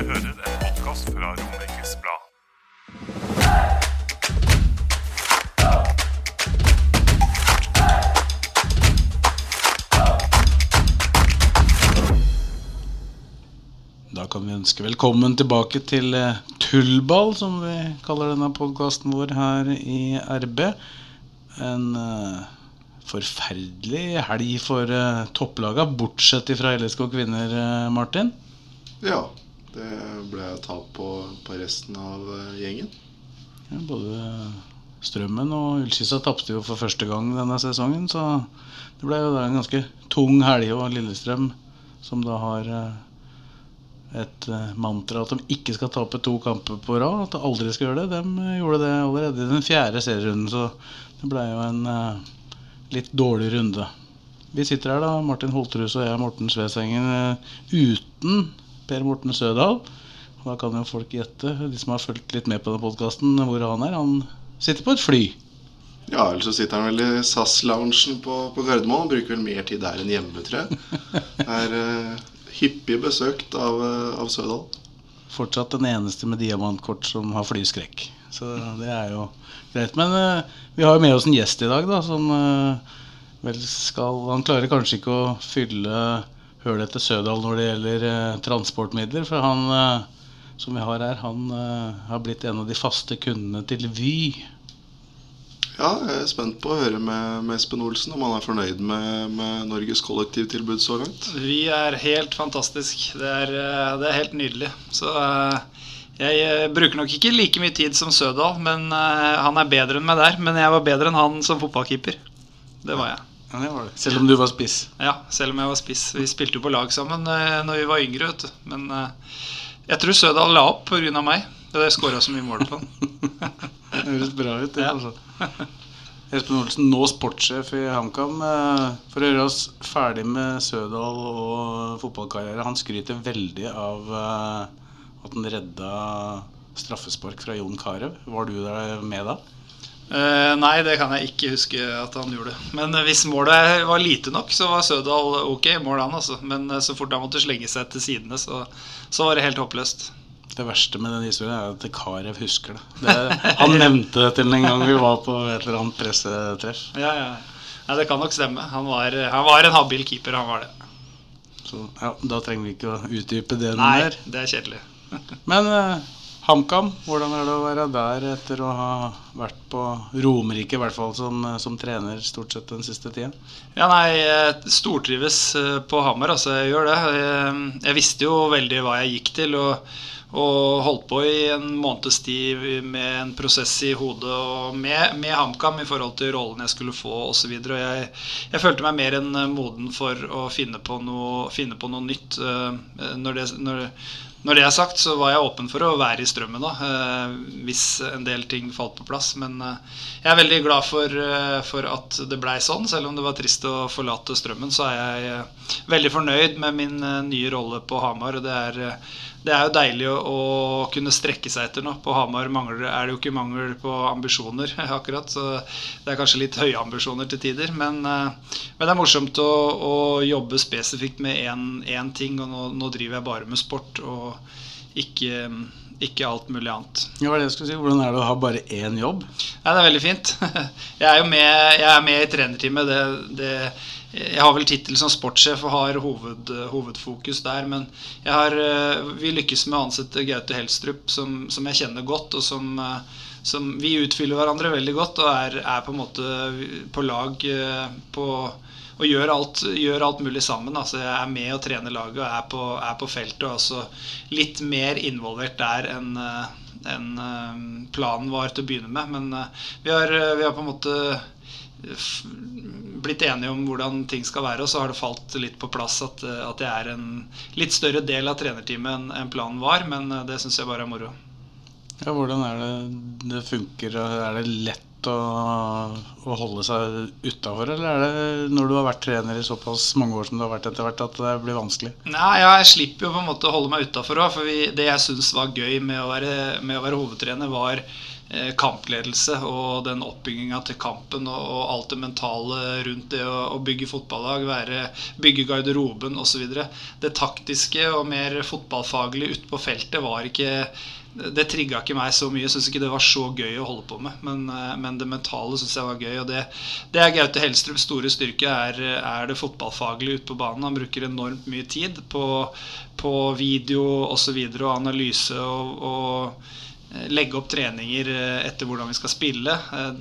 Du hører en podkast fra Romerikes Blad. Da kan vi ønske velkommen tilbake til eh, Tullball, som vi kaller denne podkasten vår her i RB. En eh, forferdelig helg for uh, topplaga, bortsett fra LSK kvinner, eh, Martin. Ja, det ble tap på, på resten av eh, gjengen. Ja, både Strømmen og Ullskissa tapte jo for første gang denne sesongen, så det ble jo da en ganske tung helg. Og Lillestrøm, som da har eh, et eh, mantra at de ikke skal tape to kamper på rad, at de aldri skal gjøre det, de gjorde det allerede i den fjerde serierunden, så det ble jo en litt dårlig runde. Vi sitter her da, Martin Holterhus og jeg, Morten Svesengen, uten Per Morten Sødal. Og Da kan jo folk gjette, de som har fulgt litt med på denne podkasten, hvor han er. Han sitter på et fly. Ja, ellers så sitter han vel i SAS-loungen på, på Gardermoen. Han bruker vel mer tid der enn hjemme, tror jeg. Er uh, hyppig besøkt av, uh, av Sødal. Fortsatt den eneste med diamantkort som har flyskrekk. Så det er jo greit. Men uh, vi har jo med oss en gjest i dag, da, som vel skal Han klarer kanskje ikke å fylle hølet etter Sødal når det gjelder eh, transportmidler, for han eh, som vi har her, han eh, har blitt en av de faste kundene til Vy. Ja, jeg er spent på å høre med, med Espen Olsen om han er fornøyd med, med Norges kollektivtilbud så langt. Vi er helt fantastisk. Det er, det er helt nydelig. Så jeg bruker nok ikke like mye tid som Sødal, men han er bedre enn meg der. Men jeg var bedre enn han som fotballkeeper. Det var jeg. Ja, det var det. Selv om du var spiss. Ja, selv om jeg var spiss. Vi spilte jo på lag sammen uh, når vi var yngre, vet du. Men uh, jeg tror Sødal la opp pga. meg. Det er skåra så mye mål på han. Det høres bra ut, det. Ja. Altså. Espen Olsen, nå sportssjef i HamKam. eh, For å gjøre oss ferdig med Sødal og fotballkarriere. Han skryter veldig av at han redda straffespark fra Jon Carew. Var du der med da? Eh, nei, det kan jeg ikke huske at han gjorde. Men eh, hvis målet var lite nok, så var Sødal ok målet mål, han altså. Men eh, så fort han måtte slenge seg til sidene, så, så var det helt håpløst. Det verste med den historien er at Karev husker det. det. Han nevnte det til en gang vi var på et eller annet pressetreff. Ja, ja. Nei, det kan nok stemme. Han var, han var en habil keeper, han var det. Så ja, da trenger vi ikke å utdype det noe Nei, det er kjedelig. Men eh, HamKam, hvordan er det å være der etter å ha vært på Romerike, i hvert fall som, som trener stort sett den siste tida? Ja, nei, jeg stortrives eh, på Hamar, altså. Jeg gjør det. Jeg, jeg visste jo veldig hva jeg gikk til, og, og holdt på i en måneds tid med en prosess i hodet og med, med HamKam i forhold til rollen jeg skulle få osv. Jeg, jeg følte meg mer enn moden for å finne på noe, finne på noe nytt. Eh, Når det, når, når det er sagt, så var jeg åpen for å være i strømmen da, eh, hvis en del ting falt på plass. Men eh, jeg er veldig glad for, eh, for at det blei sånn. Selv om det var trist å forlate strømmen, så er jeg veldig fornøyd med min nye rolle på Hamar. Og det er, det er jo deilig å, å kunne strekke seg etter nå. På Hamar mangler, er det jo ikke mangel på ambisjoner, akkurat. Så det er kanskje litt høye ambisjoner til tider. Men, eh, men det er morsomt å, å jobbe spesifikt med én ting, og nå, nå driver jeg bare med sport. og ikke, ikke alt mulig annet. Ja, er det jeg skulle si? Hvordan er det å ha bare én jobb? Nei, det er veldig fint. Jeg er jo med, jeg er med i trenerteamet. Det, det, jeg har vel tittel som sportssjef og har hoved, hovedfokus der. Men har, eh, vi lykkes med å ansette Gaute Helstrup, som, som jeg kjenner godt. og som, eh, som Vi utfyller hverandre veldig godt og er, er på en måte på lag eh, på og gjør alt, gjør alt mulig sammen. Altså, jeg er med og trener laget og er på, er på feltet. Og også litt mer involvert der enn en planen var til å begynne med. Men vi har, vi har på en måte blitt enige om hvordan ting skal være, og så har det falt litt på plass at, eh, at jeg er en litt større del av trenerteamet enn en planen var, men eh, det syns jeg bare er moro. Ja, hvordan er det det funker? Er det lett å, å holde seg utafor, eller er det når du har vært trener i såpass mange år som du har vært etter hvert, at det blir vanskelig? Nei, ja, jeg slipper jo på en måte å holde meg utafor òg. For vi, det jeg syns var gøy med å være, med å være hovedtrener, var kampledelse og den oppbygginga til kampen og, og alt det mentale rundt det å, å bygge fotballag, være, bygge garderoben osv. Det taktiske og mer fotballfaglige ute på feltet var ikke det trigga ikke meg så mye. Jeg syns ikke det var så gøy å holde på med. Men, eh, men det mentale syns jeg var gøy. Og det, det er Gaute Helstrups store styrke, er, er det fotballfaglige ute på banen. Han bruker enormt mye tid på, på video osv. Og, så videre, og analyse og, og eh, legge opp treninger eh, etter hvordan vi skal spille. Eh,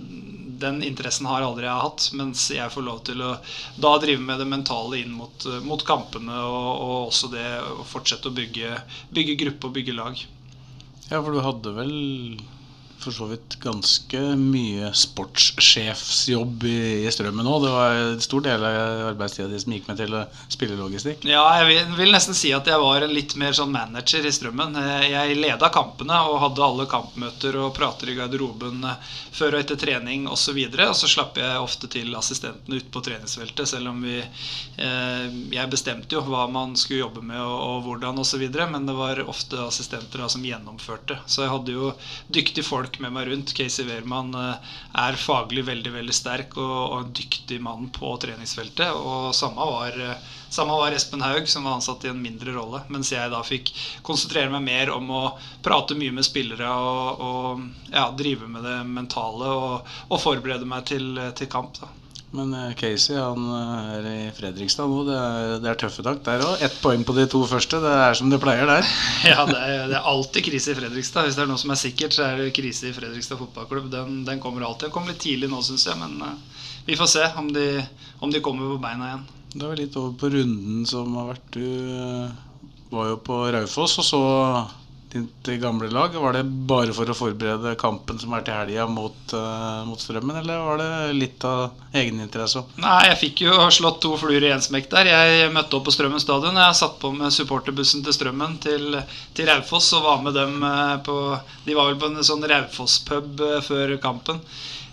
Den interessen har aldri jeg hatt, mens jeg får lov til å da drive med det mentale inn mot, eh, mot kampene, og, og også det å fortsette å bygge, bygge gruppe og bygge lag. Ja, for du hadde vel for så vidt ganske mye sportssjefsjobb i, i Strømmen òg. Det var en stor del av arbeidstida di som gikk med til å spille logistikk. Ja, jeg vil, vil nesten si at jeg var en litt mer sånn manager i Strømmen. Eh, Jeg leda kampene og hadde alle kampmøter og prater i garderoben eh, før og etter trening osv. Og, så og så slapp jeg ofte til assistentene ute på treningsfeltet, selv om vi eh, Jeg bestemte jo hva man skulle jobbe med og, og hvordan osv., men det var ofte assistenter da, som gjennomførte. Så jeg hadde jo dyktige folk med meg rundt. Casey Wehrmann eh, er faglig veldig veldig sterk og, og en dyktig mann på treningsfeltet. Og samme var, eh, samme var Espen Haug, som var ansatt i en mindre rolle. Mens jeg da fikk konsentrere meg mer om å prate mye med spillere og, og ja, drive med det mentale og, og forberede meg til, til kamp. da. Men eh, Casey han eh, er i Fredrikstad nå. Det er, det er tøffe tak der òg. Ett poeng på de to første. Det er som det pleier der. Ja, det er, det er alltid krise i Fredrikstad. Hvis det er noe som er sikkert, så er det krise i Fredrikstad fotballklubb. Den, den kommer alltid. Den kommer litt tidlig nå, syns jeg, men uh, vi får se om de, om de kommer på beina igjen. Da er vi litt over på runden som har vært. Du uh, var jo på Raufoss og så ditt gamle lag. Var det bare for å forberede kampen som er til helga mot, uh, mot Strømmen, eller var det litt av egeninteresse òg? Nei, jeg fikk jo slått to fluer i én smekk der. Jeg møtte opp på Strømmen stadion. Jeg satt på med supporterbussen til Strømmen til, til Raufoss og var med dem eh, på De var vel på en sånn Raufoss-pub eh, før kampen.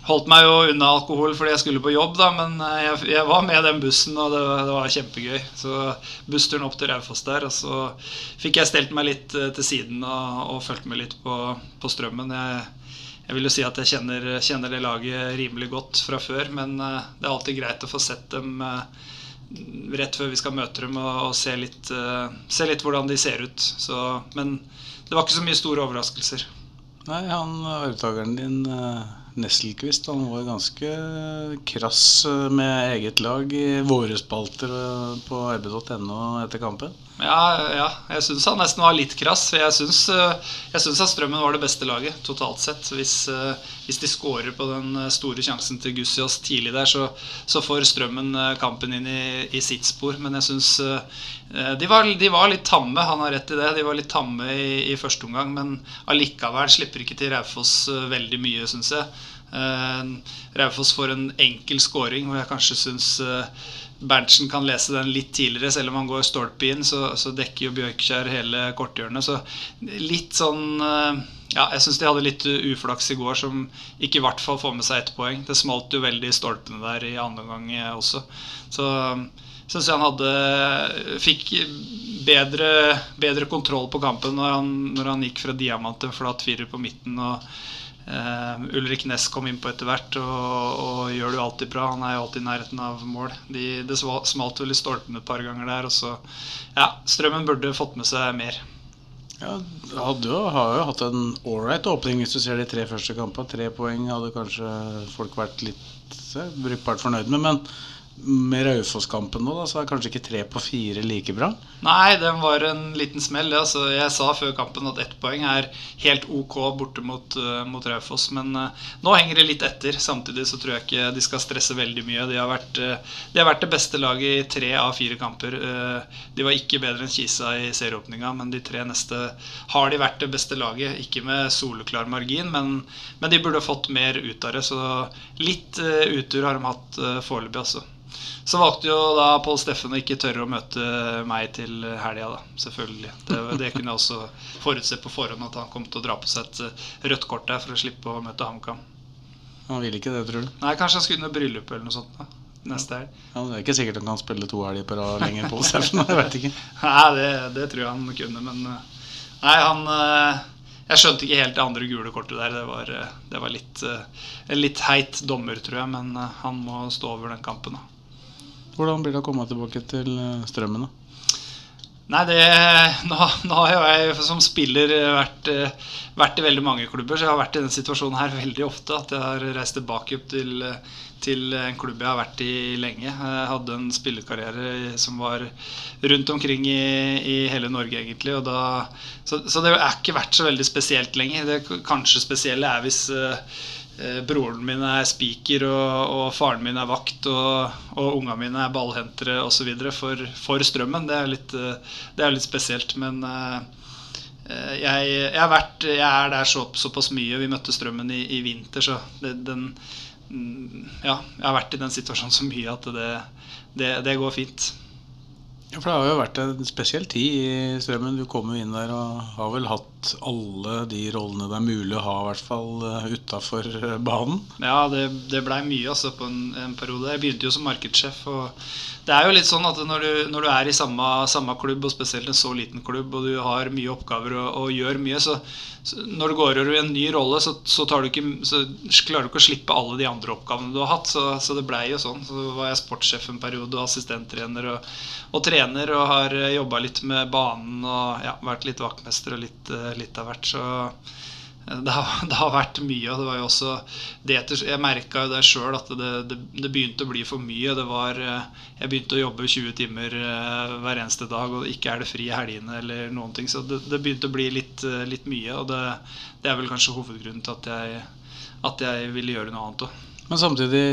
Holdt meg jo unna alkohol fordi jeg skulle på jobb, da, men eh, jeg, jeg var med den bussen, og det, det var kjempegøy. Så bussturen opp til Raufoss der, og så fikk jeg stelt meg litt eh, til siden og, og fulgt med litt på, på strømmen. Jeg, jeg vil jo si at jeg kjenner, kjenner det laget rimelig godt fra før, men eh, det er alltid greit å få sett dem rett før vi skal møte dem og, og se, litt, se litt hvordan de ser ut. Så, men det var ikke så mye store overraskelser. Nei, han arvtakeren din, Nesselquist, han var ganske krass eh, med eget lag i våre spalter eh, på rb.no etter kampen. Ja, ja jeg syns han nesten var litt krass. Eh, jeg syns at Strømmen var det beste laget totalt sett. Hvis, eh, hvis de skårer på den eh, store sjansen til Gussiås tidlig der, så, så får Strømmen kampen inn i, i sitt spor. Men jeg syns de, de var litt tamme, han har rett i det. De var litt tamme i, i første omgang. Men allikevel slipper ikke til Raufoss veldig mye, syns jeg. Raufoss får en enkel scoring hvor jeg kanskje syns Berntsen kan lese den litt tidligere, selv om han går stolpe inn, så, så dekker jo Bjørkskjær hele korthjørnet. Så litt sånn eh, Ja, jeg syns de hadde litt uflaks i går, som ikke i hvert fall får med seg ett poeng. Det smalt jo veldig i stolpene der i andre omgang eh, også. Så syns jeg han hadde Fikk bedre, bedre kontroll på kampen når han, når han gikk fra diamant til flat firer på midten. og Eh, Ulrik Næss kom innpå etter hvert og, og gjør det jo alltid bra. Han er jo alltid i nærheten av mål. De, det smalt vel i stolpene et par ganger der. Og så, ja, Strømmen burde fått med seg mer. Ja, hadde jo, har jo hatt en ålreit åpning hvis du ser de tre første kampene. Tre poeng hadde kanskje folk vært litt eh, brukbart fornøyd med. Men med Raufoss-kampen nå, da, så er kanskje ikke tre på fire like bra? Nei, den var en liten smell. Altså, jeg sa før kampen at ett poeng er helt ok borte mot, uh, mot Raufoss. Men uh, nå henger det litt etter. Samtidig så tror jeg ikke de skal stresse veldig mye. De har vært, uh, de har vært det beste laget i tre av fire kamper. de var ikke bedre enn Kisa i serieåpninga, men de tre neste har de vært det beste laget. Ikke med soleklar margin, men, men de burde fått mer ut av det. Så litt utur har de hatt foreløpig, altså. Så valgte jo da Pål Steffen å ikke tørre å møte meg til helga, da. Selvfølgelig. Det, det, kunne jeg også forutse på forhånd, at han kom til å dra på seg et eh, rødt kort der for å slippe å møte HamKam. Han ville ikke det, tror du? Nei, kanskje han skulle under bryllup eller noe sånt. da Neste helg. Ja, det er ikke sikkert han kan spille to helger på rad lenger, Pål Steffen. Jeg vet ikke. Nei, det, det, tror jeg han kunne, men eh, Nei, han eh, jeg skjønte ikke helt det andre gule kortet der. Det var, det var litt, en litt heit dommer, tror jeg. Men han må stå over den kampen. da hvordan blir det å komme tilbake til eh, strømmen? da? Nei, det, nå, nå, har jeg som spiller vært, eh, vært, i veldig mange klubber. Så jeg har vært i denne situasjonen her veldig ofte. At jeg har reist tilbake til, til en klubb jeg har vært i lenge. Jeg hadde en spillekarriere som var rundt omkring i, i hele Norge, egentlig. Da, så, så, det har ikke vært så veldig spesielt lenger. Det kanskje spesielle er hvis Eh, broren min er spiker, og, og, faren min er vakt, og, og ungene mine er ballhentere osv. For, for strømmen. Det er, litt, eh, det er litt spesielt. Men uh, jeg, jeg, vært, jeg, er der så, såpass mye. Vi møtte strømmen i, i vinter, så det, den mm, Ja, jeg har vært i den situasjonen så mye at det, det, det går fint. Ja, for Det har jo vært en spesiell tid i Strømmen. Du kom jo inn der og har vel hatt alle de rollene det er mulig å ha, i hvert fall eh, utafor eh, banen? Ja, det, det blei mye altså, på en, en, periode. Jeg begynte jo som markedssjef. og Det er jo litt sånn at når du, når du er i samme, samme, klubb, og spesielt en så liten klubb, og du har mye oppgaver og, og gjør mye, så, så, når du går over i en ny rolle, så, så, du ikke, så, klarer du ikke å slippe alle de andre oppgavene du har hatt. Så, det blei jo sånn. Så var jeg sportssjef en periode og assistenttrener og, og trener og har eh, jobba litt med banen og ja, vært litt vaktmester og litt, eh, litt av hvert. Så eh, det har, det har, vært mye. og det var jo også det Jeg merka jo det sjøl at det, det, det, begynte å bli for mye. Det var, jeg begynte å jobbe 20 timer hver eneste dag, og ikke er det fri i helgene eller noen ting. Så det begynte å bli litt, litt mye, og det, er vel kanskje hovedgrunnen til at jeg, at jeg ville gjøre noe annet òg. Men samtidig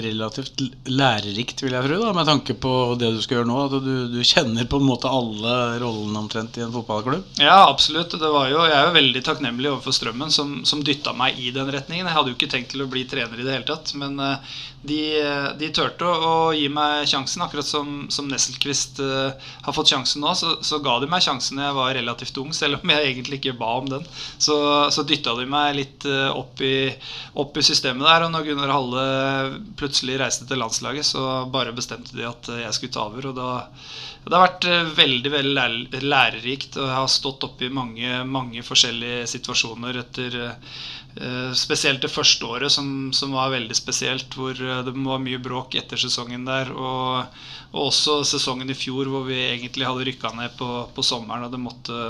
relativt lærerikt, vil jeg tro, da, med tanke på det du skal gjøre nå. At du, du, kjenner på en måte alle rollene omtrent i en fotballklubb? Ja, absolutt. Jo, jeg er jo veldig takknemlig overfor Strømmen, som, som dytta meg i den retningen. Jeg hadde jo ikke tenkt til å bli trener i det hele tatt. Men uh, de, de, turte å, gi meg sjansen, akkurat som, som Nesselquist uh, har fått sjansen nå. Så, så, ga de meg sjansen da jeg var relativt ung, selv om jeg egentlig ikke ba om den. Så, så dytta de meg litt uh, opp, i, opp, i, systemet der. Og når Gunnar Halle plutselig reiste til landslaget, så bare bestemte de at jeg skulle ta over. Og da, det har vært eh, veldig veldig lærerikt. Og jeg har stått oppe i mange, mange forskjellige situasjoner etter eh, Spesielt det første året, som, som, var veldig spesielt, hvor eh, det var mye bråk etter sesongen der. Og, og også sesongen i fjor, hvor vi egentlig hadde rykka ned på, på sommeren. og det måtte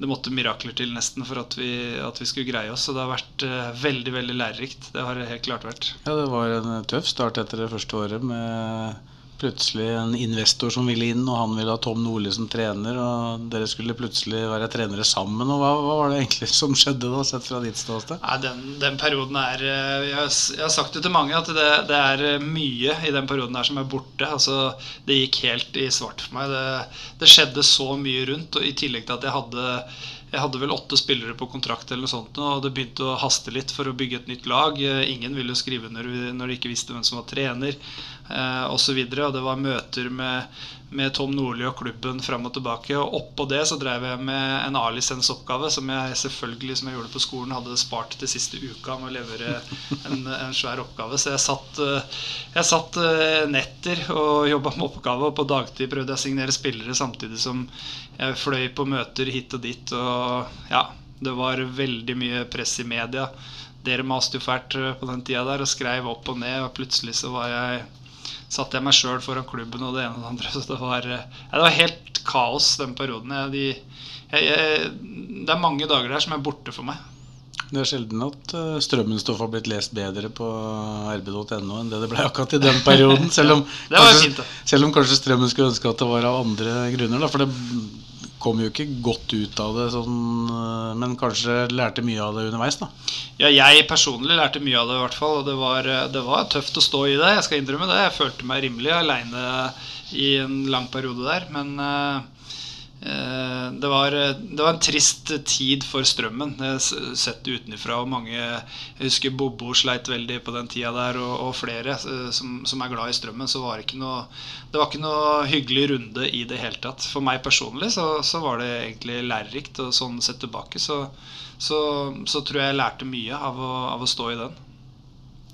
det måtte mirakler til nesten for at vi, at vi, skulle greie oss. Så det har vært uh, veldig veldig lærerikt. Det har det helt klart vært. Ja, Det var en tøff start etter det første året med plutselig en investor som ville inn, og han ville ha Tom Nordli som trener, og dere skulle plutselig være trenere sammen. og Hva, hva var det egentlig som skjedde da, sett fra ditt ståsted? Ja, den, den, perioden er jeg har, jeg har, sagt det til mange, at det, det, er mye i den perioden her som er borte. altså Det gikk helt i svart for meg. Det, det skjedde så mye rundt, og i tillegg til at jeg hadde jeg hadde vel åtte spillere på kontrakt, eller noe sånt, og det begynte å haste litt for å bygge et nytt lag. Ingen ville skrive når de ikke visste hvem som var trener eh, osv. Og, og det var møter med, med Tom Nordli og klubben fram og tilbake. Og oppå det så drev jeg med en A-lisensoppgave som jeg selvfølgelig som jeg gjorde på skolen, hadde spart til siste uka med å levere en, en svær oppgave. Så jeg satt, eh, jeg satt eh, netter og jobba med oppgave, og på dagtid prøvde jeg å signere spillere samtidig som jeg fløy på møter hit og dit. Og ja, det var veldig mye press i media. Dere maste jo fælt eh, på den tida der og skrev opp og ned, og plutselig så var jeg satte jeg meg sjøl foran klubben og det ene og det andre. Så det var, ja, det var helt kaos den perioden. Jeg, de, jeg, jeg, det er mange dager der som er borte for meg. Det er sjelden at Strømmenstoff Strømmen-stoff har blitt lest bedre på rb.no enn det det ble akkurat i den perioden. Selv om, ja, kanskje, fint, selv om kanskje Strømmen skulle ønske at det var av andre grunner. Da, for det kom jo ikke godt ut av det, sånn, uh, men kanskje lærte mye av det underveis. da. Ja, jeg personlig lærte mye av det, i hvert fall. Og det var, det var tøft å stå i det. Jeg skal innrømme det. Jeg følte meg rimelig aleine i en lang periode der. Men eh, eh, det, var, det var en trist tid for strømmen. Har sett utenfra. Og mange Jeg husker Bobo sleit veldig på den tida der, og, og flere eh, som, som er glad i strømmen. Så var det ikke noe Det var ikke noe hyggelig runde i det hele tatt. For meg personlig så, så var det egentlig lærerikt, og sånn sett tilbake så så, så tror jeg jeg lærte mye av å, av å stå i den.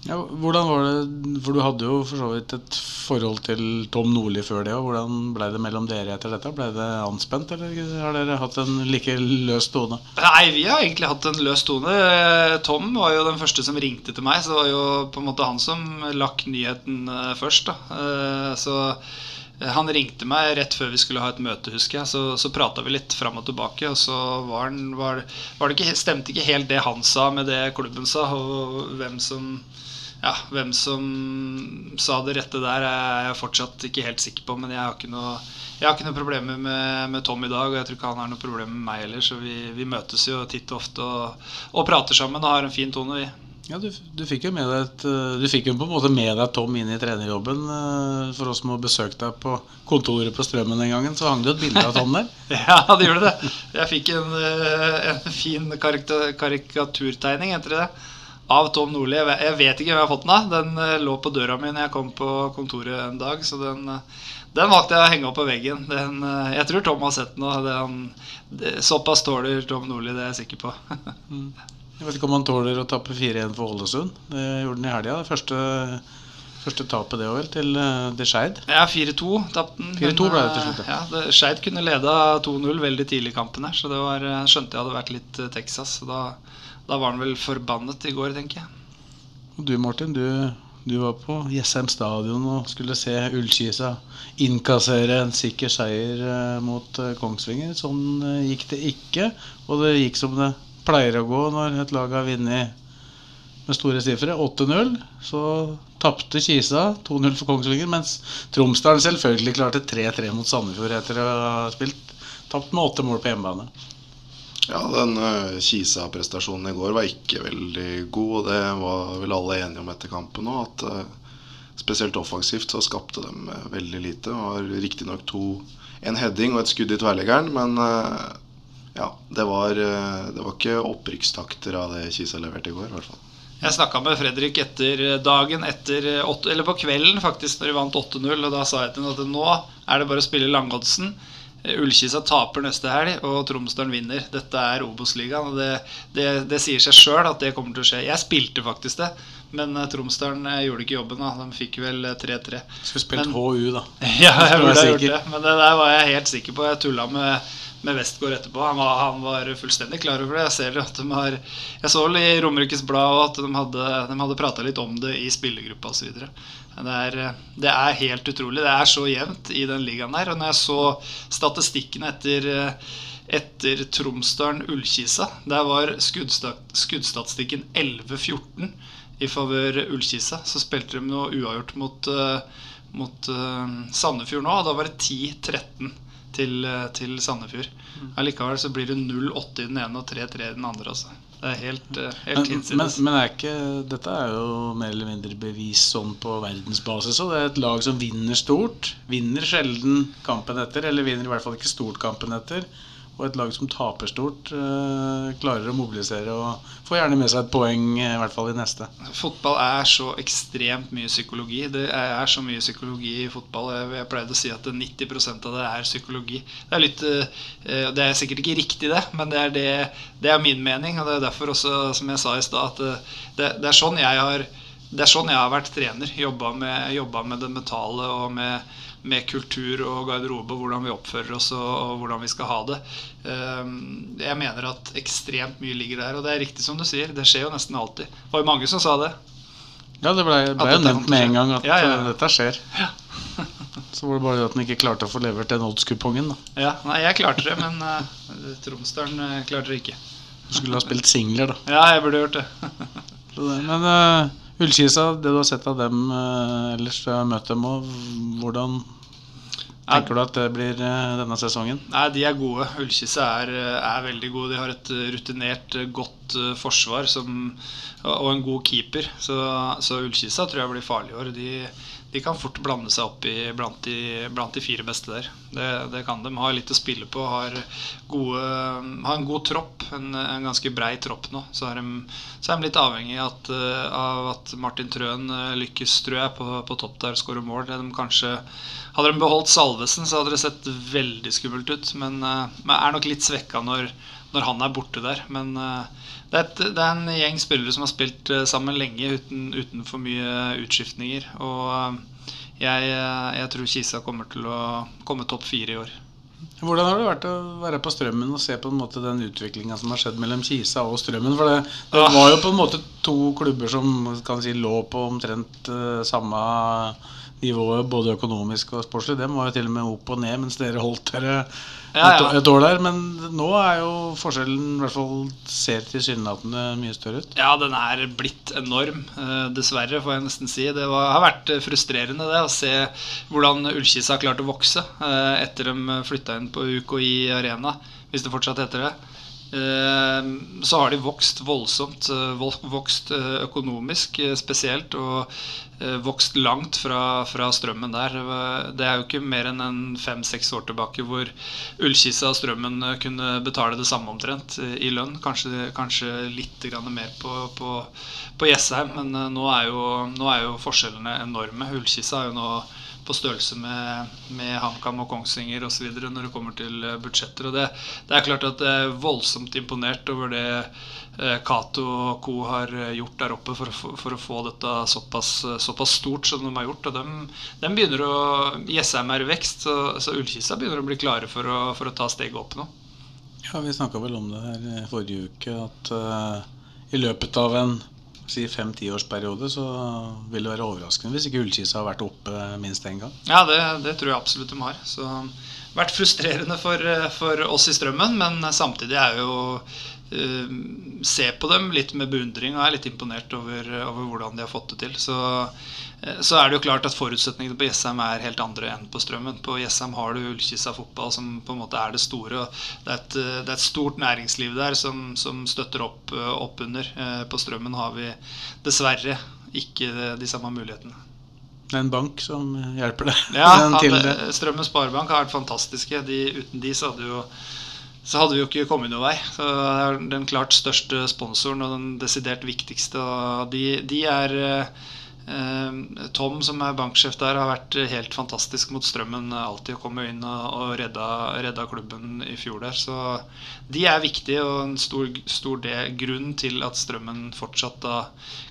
Ja, hvordan var det, for Du hadde jo for så vidt et forhold til Tom Nordli før det. og Hvordan ble det mellom dere etter dette? Ble det anspent, eller har dere hatt en like løs tone? Nei, vi har egentlig hatt en løs tone. Tom var jo den første som ringte til meg, så det var jo på en måte han som lakk nyheten eh, først. da. Eh, Så eh, han ringte meg rett før vi skulle ha et møte, husker jeg. Så, så prata vi litt fram og tilbake, og så var, han, var, var det ikke, stemte ikke helt det han sa med det klubben sa, og hvem som ja, Hvem som sa det rette der, er jeg fortsatt ikke helt sikker på. Men jeg har ikke noe, jeg har ikke noe problemer med, med Tom i dag, og jeg tror ikke han har noe problemer med meg heller. Så vi, vi møtes jo titt og ofte og, og prater sammen og har en fin tone, vi. Ja, du, du fikk jo med deg et, eh, Du fikk jo på en måte med deg Tom inn i trenerjobben. eh, For oss som har besøkt deg på kontoret på Strømmen den gangen, så hang det jo et bilde av Tom der. Ja, det gjorde det. Jeg fikk en, eh, en fin karikaturtegning, heter det. Av Tom Nordli. Jeg vet- ikke hvem jeg har fått den av. Den eh, lå på døra mi når jeg kom på kontoret en dag. Så den, eh, den valgte jeg å henge opp på veggen. Den, eh, jeg tror Tom har sett den. han- det- Såpass tåler Tom Nordli, det er jeg sikker på. Jeg vet ikke om han tåler å tappe 4-1 for Ålesund. Det gjorde han i helga. Det første, første tapet det vel, til, De Skeid. Ja, 4-2 tapte den. 4-2 ble det til slutt, ja. Skeid kunne leda 2-0 veldig tidlig i kampen her, så det var, skjønte jeg hadde vært litt Texas. Så da, da var han vel forbannet i går, tenker jeg. Og du, Martin, du, du var på Jessheim stadion og skulle se Ullkisa innkassere en sikker seier eh, mot eh, Kongsvinger. Sånn eh, gikk det ikke, og det gikk som det pleier å gå når et lag har vunnet med store sifre. 8-0. Så tapte Kisa 2-0 for Kongsvinger, mens Tromsdalen selvfølgelig klarte 3-3 mot Sandefjord etter å ha spilt tapt med åtte mål på hjemmebane. Ja, den uh, Kisa-prestasjonen i går var ikke veldig god, og det var vel alle enige om etter kampen òg. At eh, spesielt offensivt så skapte de eh, veldig lite. Det var riktignok to en heading og et skudd i tverrleggeren, men eh, ja, det var, eh, det var ikke opprykkstakter av det Kisa leverte i går, i hvert fall. Jeg snakka med Fredrik etter dagen etter eh, Eller på kvelden, faktisk, når de vant 8-0. Og da sa jeg til ham at nå er det bare å spille langoddsen. Eh, Ullkisa taper neste helg, og Tromsdalen vinner. Dette er Obos-ligaen. Og det, det, det sier seg sjøl at det kommer til å skje. Jeg spilte faktisk det, men eh, Tromsdalen eh, gjorde ikke jobben. da De fikk vel eh, 3-3. Skulle spilt Men- HU, da. Ja, jeg burde ha gjort det. Men det der var jeg helt sikker på. Jeg tulla med, med Westgård etterpå. Han var, han var fullstendig klar over det. Jeg ser at de har Jeg så i Romerikes Blad at de hadde, de hadde prata litt om det i spillergruppa osv. Det, er- det er helt utrolig. Det er så jevnt i den ligaen der. Og når jeg så statistikken etter etter Tromsdalen-Ullkisa. Der var skuddsta- skuddstatistikken 11-14 i favør Ullkisa. Så spilte de noe uavgjort mot, eh, mot eh, Sandefjord nå, og da var det 10-13 til, eh, til Sandefjord. Allikevel så blir det 0-8 i den ene og 3-3 i den andre. Altså. Det er helt, eh, helt Men, men, men er ikke, dette er jo mer eller mindre bevis sånn på verdensbasis. Og det er et lag som vinner stort. Vinner sjelden kampen etter, eller vinner i hvert fall ikke stort kampen etter. Og et lag som taper stort, eh, klarer å mobilisere og får gjerne med seg et poeng, eh, i hvert fall i neste. Fotball er så ekstremt mye psykologi. Det er så mye psykologi i fotball. Jeg, pleide å si at 90% av det er psykologi. Det er, litt, eh, det er sikkert ikke riktig, det, men det er, det, det er min mening. Og det er derfor også, som jeg sa i stad, at det, det, er sånn jeg har det er sånn jeg har vært trener. Jobba med, med det mentale og med, med kultur og garderobe. Hvordan vi oppfører oss og, og hvordan vi skal ha det. Ehm, Jeg mener at ekstremt mye ligger der. Og det er riktig som du sier. Det skjer jo nesten alltid. Det var jo mange som sa det. Ja, det ble, ble jo nevnt med en gang at Ja, ja, ja. eh, dette skjer. Så var det bare at den ikke klarte å få levert den oddskupongen. da. Ja, Nei, jeg klarte det, men uh, Tromsdalen uh, klarte det ikke. Du skulle ha spilt singler, da. Ja, jeg burde gjort det. Det- Men uh, Ullkisa, det du har sett av dem eh, ellers, du har møtt dem og hvordan Ja. Tenker du at det blir eh, denne sesongen? Nei, de er gode. Ullkisse er, er veldig gode. De har et eh, rutinert, eh, godt eh, forsvar som, og en god keeper. Så, så Ullkissa tror jeg blir farlig i år. De, de kan fort blande seg opp i, blant, de, blant de fire beste der. Det, det kan de. Har litt å spille på. Har, gode, har en god tropp. En, en ganske brei tropp nå. Så er de, så er de litt avhengig av at, eh, av at Martin Trøen eh, lykkes, tror jeg, på, på topp der og skårer mål. De kanskje hadde de beholdt Salvesen, så hadde det sett veldig skummelt ut. Men, uh, men er nok litt svekka når, når han er borte der. Men det, er et, det er en gjeng spillere som har spilt uh, sammen lenge uten, uten for mye utskiftninger. Og jeg, jeg, tror Kisa kommer til å komme topp fire i år. Hvordan har det vært å være på Strømmen og se på en måte den utviklinga som har skjedd mellom Kisa og Strømmen? For det, det Ah. var jo på en måte to klubber som kan si lå på omtrent samme nivået både økonomisk og sportslig. Dem var jo til og med opp og ned mens dere holdt dere Ja, et, ja. et år der. Men nå er jo forskjellen i hvert fall ser tilsynelatende mye større ut. Ja, den er blitt enorm. eh, Dessverre, får jeg nesten si. Det var, har vært eh, frustrerende det å se hvordan Ullkisa har klart å vokse eh, etter de flytta inn på UKI Arena, hvis det fortsatt heter det. Eh, Så har de vokst voldsomt. eh, Vokst eh, økonomisk eh, spesielt, og vokst langt fra, fra strømmen der. Det er jo ikke mer enn en fem-seks år tilbake hvor Ullkisa og Strømmen kunne betale det samme omtrent i lønn. Kanskje, kanskje litt mer på, på, på Jessheim, men nå er, jo, nå er jo forskjellene enorme. Ullkisa er jo nå på størrelse med, med HamKam og Kongsvinger osv. når det kommer til eh, budsjetter. Og det, det er klart at jeg er voldsomt imponert over det eh, Cato og co. har eh, gjort der oppe for, for å få dette såpass, såpass stort som de har gjort. Og dem, dem begynner å Jessheim er i vekst, så, så Ullkisa begynner å bli klare for å, for å ta steget opp nå. Ja, Vi snakka vel om det her forrige uke, at uh, i løpet av en si fem-tiårsperiode så vil det være overraskende hvis ikke Ullkisa har vært oppe minst én gang. Ja, det, det tror jeg absolutt de har. Så vært frustrerende for, eh, for oss i strømmen, men samtidig er jo Se på dem litt med beundring og er litt imponert over, over hvordan de har fått det til. Så, eh, så er det jo klart at forutsetningene på Jessheim er helt andre enn på Strømmen. På Jessheim har du Ullkisa fotball som på en måte er det store. og Det er et, eh, det er et stort næringsliv der som, som støtter opp, eh, opp under. Eh, På Strømmen har vi dessverre ikke de samme mulighetene. Det er en bank som hjelper deg Ja, Strømmen Sparebank har vært fantastiske. De, uten de så hadde, jo, så hadde vi jo ikke kommet noen vei. Så Det er den klart største sponsoren og den desidert viktigste. Og de, de er eh, Tom, som er banksjef der, har vært helt fantastisk mot Strømmen alltid. å komme inn og, redda, redda klubben i fjor der. Så de er viktige og en stor, stor del, grunn til at Strømmen fortsatt da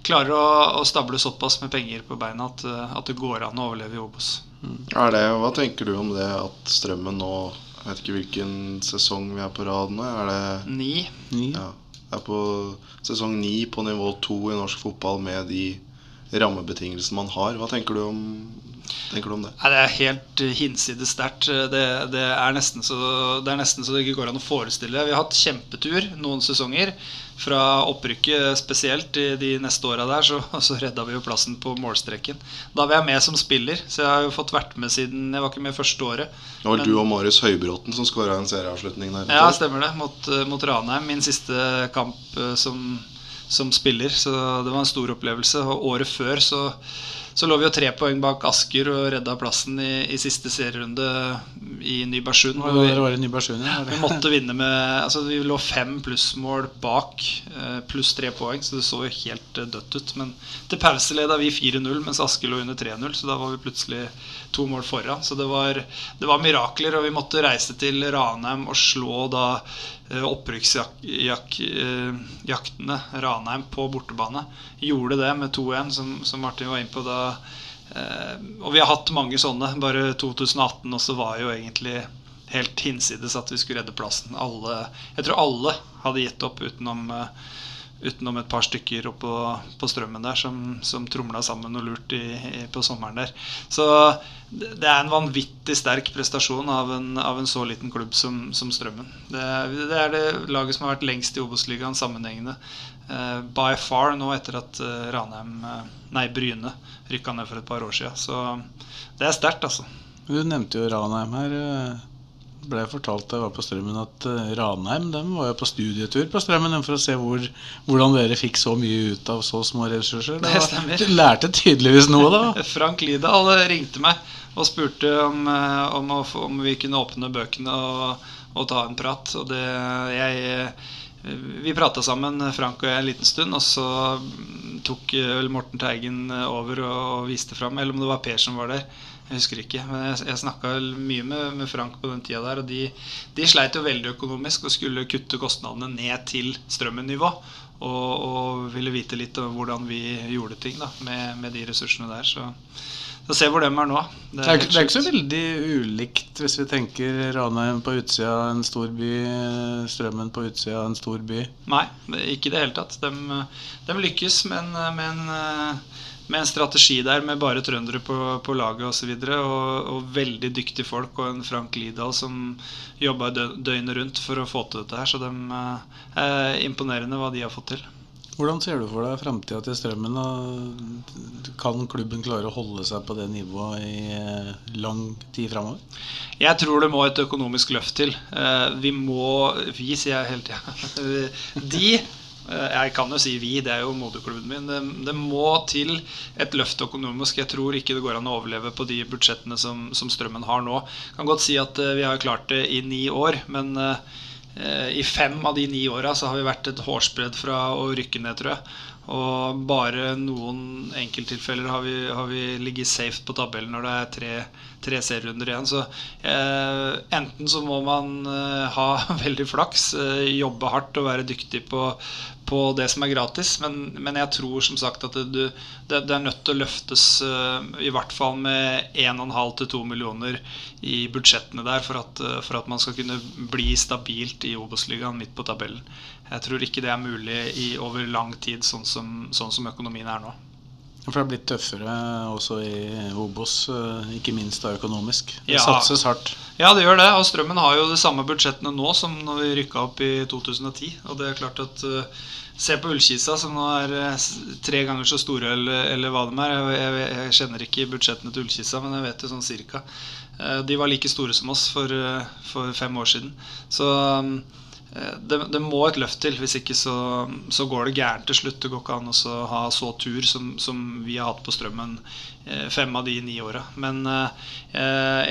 klarer å, å stable såpass med penger på beina at, at det går an å overleve i Obos. Er det, hva tenker du om det at Strømmen nå Jeg vet ikke hvilken sesong vi er på rad nå. Er det Ni. Ni. ja, er på sesong ni på nivå to i norsk fotball med de rammebetingelsene man har. Hva tenker du om, tenker du om det? Nei, det er helt eh, hinsides sterkt. Det, det, er det er nesten så det ikke går an å forestille. Vi har hatt kjempetur noen sesonger. Fra opprykket spesielt i de neste åra der, så, så redda vi jo plassen på målstreken. Da var jeg med som spiller, så jeg har jo fått vært med siden Jeg var ikke med første året. Det var Men- du og Marius Høybråten som skåra en serieavslutning der. Ja, stemmer det. Mot, eh, mot Ranheim. Min siste kamp eh, som, som spiller. Så det var en stor opplevelse. Og året før så, så lå vi jo tre poeng bak Asker og redda plassen i, i siste serierunde i Nybergsund. Hvor vi- det var i Nybergsund, ja. vi måtte vinne med Altså Vi lå fem plussmål bak, eh, pluss tre poeng, så det så jo helt eh, dødt ut. Men til pause leda vi 4-0, mens Asker lå under 3-0, så da var vi plutselig to mål foran. Så det var, det var mirakler, og vi måtte reise til Ranheim og slå da opprykksjaktene Ranheim på bortebane. Gjorde det med 2-1, som, som Martin var inne på da. Eh, og vi har hatt mange sånne. Bare 2018 også var jo egentlig helt hinsides at vi skulle redde plassen. Alle, jeg tror alle hadde gitt opp utenom, eh, utenom et par stykker oppå på strømmen der som, som tromla sammen noe lurt i, i, på sommeren der. Så det, er en vanvittig sterk prestasjon av en, av en så liten klubb som, som Strømmen. Det, det, er det laget som har vært lengst i Obos-ligaen sammenhengende. Uh, by far nå etter at uh, Ranheim, uh, nei Bryne rykka ned for et par år siden. Så det er sterkt, altså. Du nevnte jo Ranheim her ble jeg fortalt da jeg var på Strømmen at uh, Ranheim dem var jo på studietur på Strømmen for å se hvor, hvordan dere fikk så mye ut av så små ressurser. Det var, du lærte tydeligvis noe, da. Frank Lidahl ringte meg og spurte om, eh, om, om, vi kunne åpne bøkene og, og ta en prat. Og det, jeg, eh, vi prata sammen, Frank og jeg, en liten stund. Og så tok Morten Teigen over og viste fram, eller om det var Per som var der. Jeg husker ikke. Men jeg, jeg snakka mye med, med, Frank på den tida der. Og de, de, sleit jo veldig økonomisk og skulle kutte kostnadene ned til strømmenivå. Og, og ville vite litt om hvordan vi gjorde ting da, med, med de ressursene der. Så, så se hvor de er nå. Det er, det er, det er ikke så veldig ulikt hvis vi tenker Ranheim på utsida av en stor by, Strømmen på utsida av en stor by. Nei, ikke i det hele tatt. De, de lykkes, med en, med en strategi der med bare trøndere på, på laget osv. Og, så og, og veldig dyktige folk og en Frank Lidahl som jobba døgnet rundt for å få til dette her. Så de eh, er imponerende hva de har fått til. Hvordan ser du for deg framtida til Strømmen? Kan klubben klare å holde seg på det nivået i eh, lang tid framover? Jeg tror det må et økonomisk løft til. Eh, vi må Vi, sier jeg hele tida. De Eh, jeg kan jo si vi, det er jo moderklubben min. Det, det, må til et løft økonomisk. Jeg tror ikke det går an å overleve på de budsjettene som, som Strømmen har nå. Jeg kan godt si at vi har klart det i ni år, men i fem av de ni åra så har vi vært et hårsbredd fra å rykke ned, tror jeg. Og bare noen enkelttilfeller har vi, har vi ligget safe på tabellen når det er tre, tre serierunder igjen. Så eh, enten så må man eh, ha veldig flaks, eh, jobbe hardt og være dyktig på, på det som er gratis. Men, men, jeg tror som sagt at det, det, det er nødt til å løftes uh, i hvert fall med 1,5-2 millioner i budsjettene der for at, uh, for at, man skal kunne bli stabilt i Obos-ligaen midt på tabellen. Jeg tror ikke det er mulig i over lang tid, sånn som, sånn som økonomien er nå. For det har blitt tøffere også i Obos, eh, ikke minst da økonomisk. Det ja. satses hardt. Ja, det gjør det. Og Strømmen har jo de samme budsjettene nå som når vi rykka opp i 2010. Og det er klart at uh, Se på Ullkisa, som nå er uh, tre ganger så store eller, eller hva de er. Jeg, jeg, jeg, kjenner ikke budsjettene til Ullkisa, men jeg vet det sånn cirka. Uh, de var like store som oss for, for fem år siden. Så um, Eh, det, det, må et løft til. Hvis ikke så, så, går det gærent til slutt. Det går ikke an å ha så tur som, som, vi har hatt på Strømmen eh, fem av de ni åra. Men eh,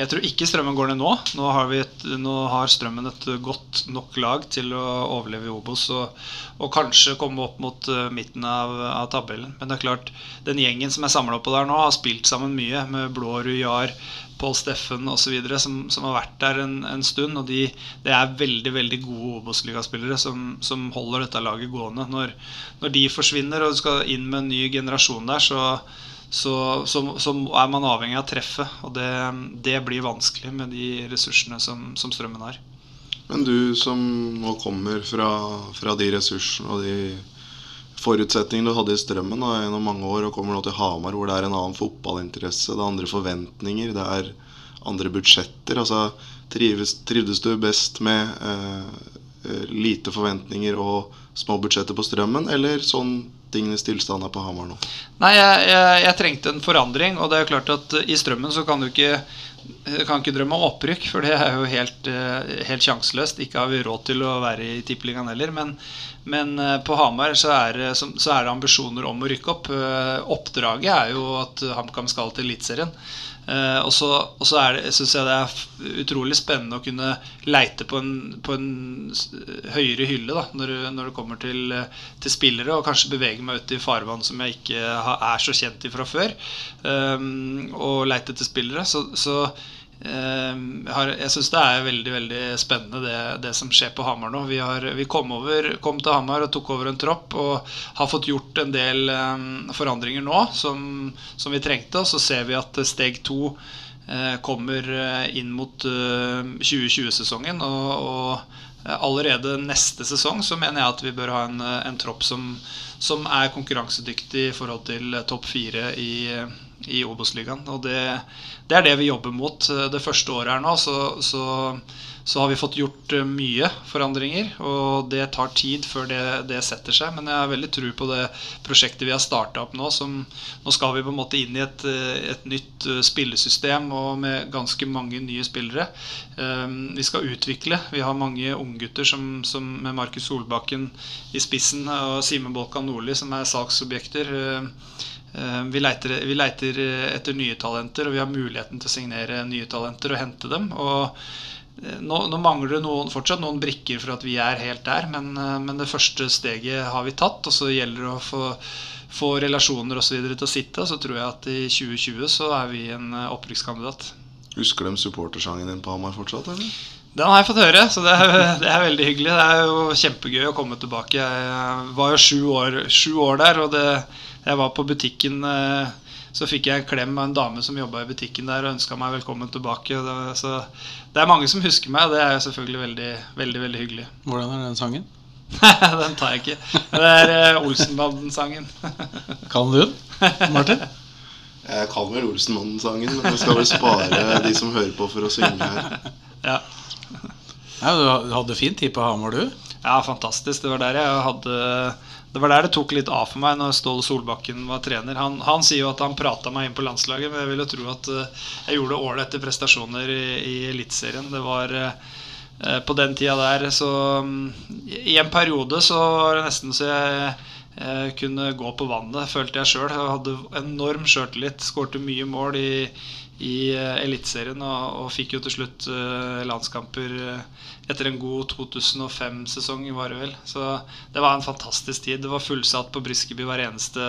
jeg tror ikke Strømmen går ned nå. Nå har, et, nå har, Strømmen et godt nok lag til å overleve i Obos og, og kanskje komme opp mot uh, midten av, av, tabellen. Men det er klart, den gjengen som er samla på der nå, har spilt sammen mye med Blårud, Jar, Pål Steffen osv. Som, som har vært der en, en stund. Og de, det er veldig veldig gode Obos-ligaspillere som, som, holder dette laget gående. Når, når, de forsvinner og du skal inn med en ny generasjon der, så, så, så, så er man avhengig av treffet. Og det, det, blir vanskelig med de ressursene som, som Strømmen har. Men du som nå kommer fra, fra de ressursene og de forutsetningene du hadde i Strømmen da, gjennom mange år, og kommer nå til Hamar, hvor det er en annen fotballinteresse, det er andre forventninger, det er andre budsjetter. altså trives, Trivdes du best med eh, eh, lite forventninger og små budsjetter på Strømmen, eller sånn tingenes tilstand er på Hamar nå? Nei, jeg, jeg, jeg, trengte en forandring, og det er klart at i Strømmen så kan du ikke jeg kan ikke drømme om opprykk, for det er jo helt, eh, helt sjanseløst. Ikke har vi råd til å være i Tippeligaen heller. Men, men, eh, på Hamar så er, så er, det ambisjoner om å rykke opp. Eh, oppdraget er jo at HamKam skal til Eliteserien. Uh, og så, syns jeg det er utrolig spennende å kunne leite på en, på en høyere hylle da, når, når, det kommer til, til, spillere, og kanskje bevege meg ut i farvann som jeg ikke er så kjent i fra før. Um, og leite etter spillere. Så, så Ehm, jeg syns det er veldig veldig spennende det, det, som skjer på Hamar nå. Vi, har, vi kom, over, kom, til Hamar og tok over en tropp og har fått gjort en del um, forandringer nå som, som, vi trengte. Og så ser vi at steg to eh, kommer eh, inn mot eh, 2020-sesongen. Og, og eh, allerede neste sesong så mener jeg at vi bør ha en, eh, en tropp som, som er konkurransedyktig i forhold til eh, topp fire i, i Obos-ligaen. Og det, det er det vi jobber mot. Det første året her nå så, så, så har vi fått gjort eh, mye forandringer. Og det tar tid før det, det setter seg. Men jeg har veldig tro på det prosjektet vi har starta opp nå. Som, nå skal vi på en måte inn i et, eh, et nytt eh, spillesystem og med ganske mange nye spillere. Eh, Vi skal utvikle. Vi har mange unggutter som, som med Markus Solbakken i spissen og Simen Bolkan Nordli som er salgsobjekter. Eh, Vi leiter, vi leiter etter nye talenter, og vi har muligheten til å signere nye talenter og hente dem. Og eh, nå, nå mangler det noen, fortsatt noen brikker for at vi er helt der, men, eh, men det første steget har vi tatt. Og så gjelder det å få, få relasjoner osv. til å sitte. Så tror jeg at i 2020 så er vi en opprykkskandidat. Husker de supportersangen din på Hamar fortsatt, eller? Den har jeg fått høre, så det er, det er veldig hyggelig. Det er jo kjempegøy å komme tilbake. Jeg var jo sju år, sju år der, og det, jeg var på butikken eh, Så fikk jeg en klem av en dame som jobba i butikken der og ønska meg velkommen tilbake. Så det er mange som husker meg, og det er selvfølgelig veldig, veldig, veldig hyggelig. Hvordan er den sangen? den tar jeg ikke. Det er eh, Olsenbanden-sangen. Kan du den, Martin? Jeg kan vel Olsenmannen-sangen, men jeg skal vel spare de som hører på, for å synge her. Ja. Ja, du hadde fint tid på Hamar, du. Ja, fantastisk. Det var der jeg hadde Det var der det tok litt av for meg når Ståle Solbakken var trener. Han, han sier jo at han prata meg inn på landslaget, men jeg vil jo tro at eh, jeg gjorde ålreite prestasjoner i, i Eliteserien. Det var eh, På den tida der så mm, I en periode så var det nesten så jeg eh, kunne gå på vannet, følte jeg sjøl. Hadde enorm sjøltillit. Skårte mye mål i, i eh, Eliteserien og, og fikk jo til slutt eh, landskamper eh, etter en god 2005-sesong, var det. Så det var en fantastisk tid. Det var fullsatt på Briskeby hver eneste,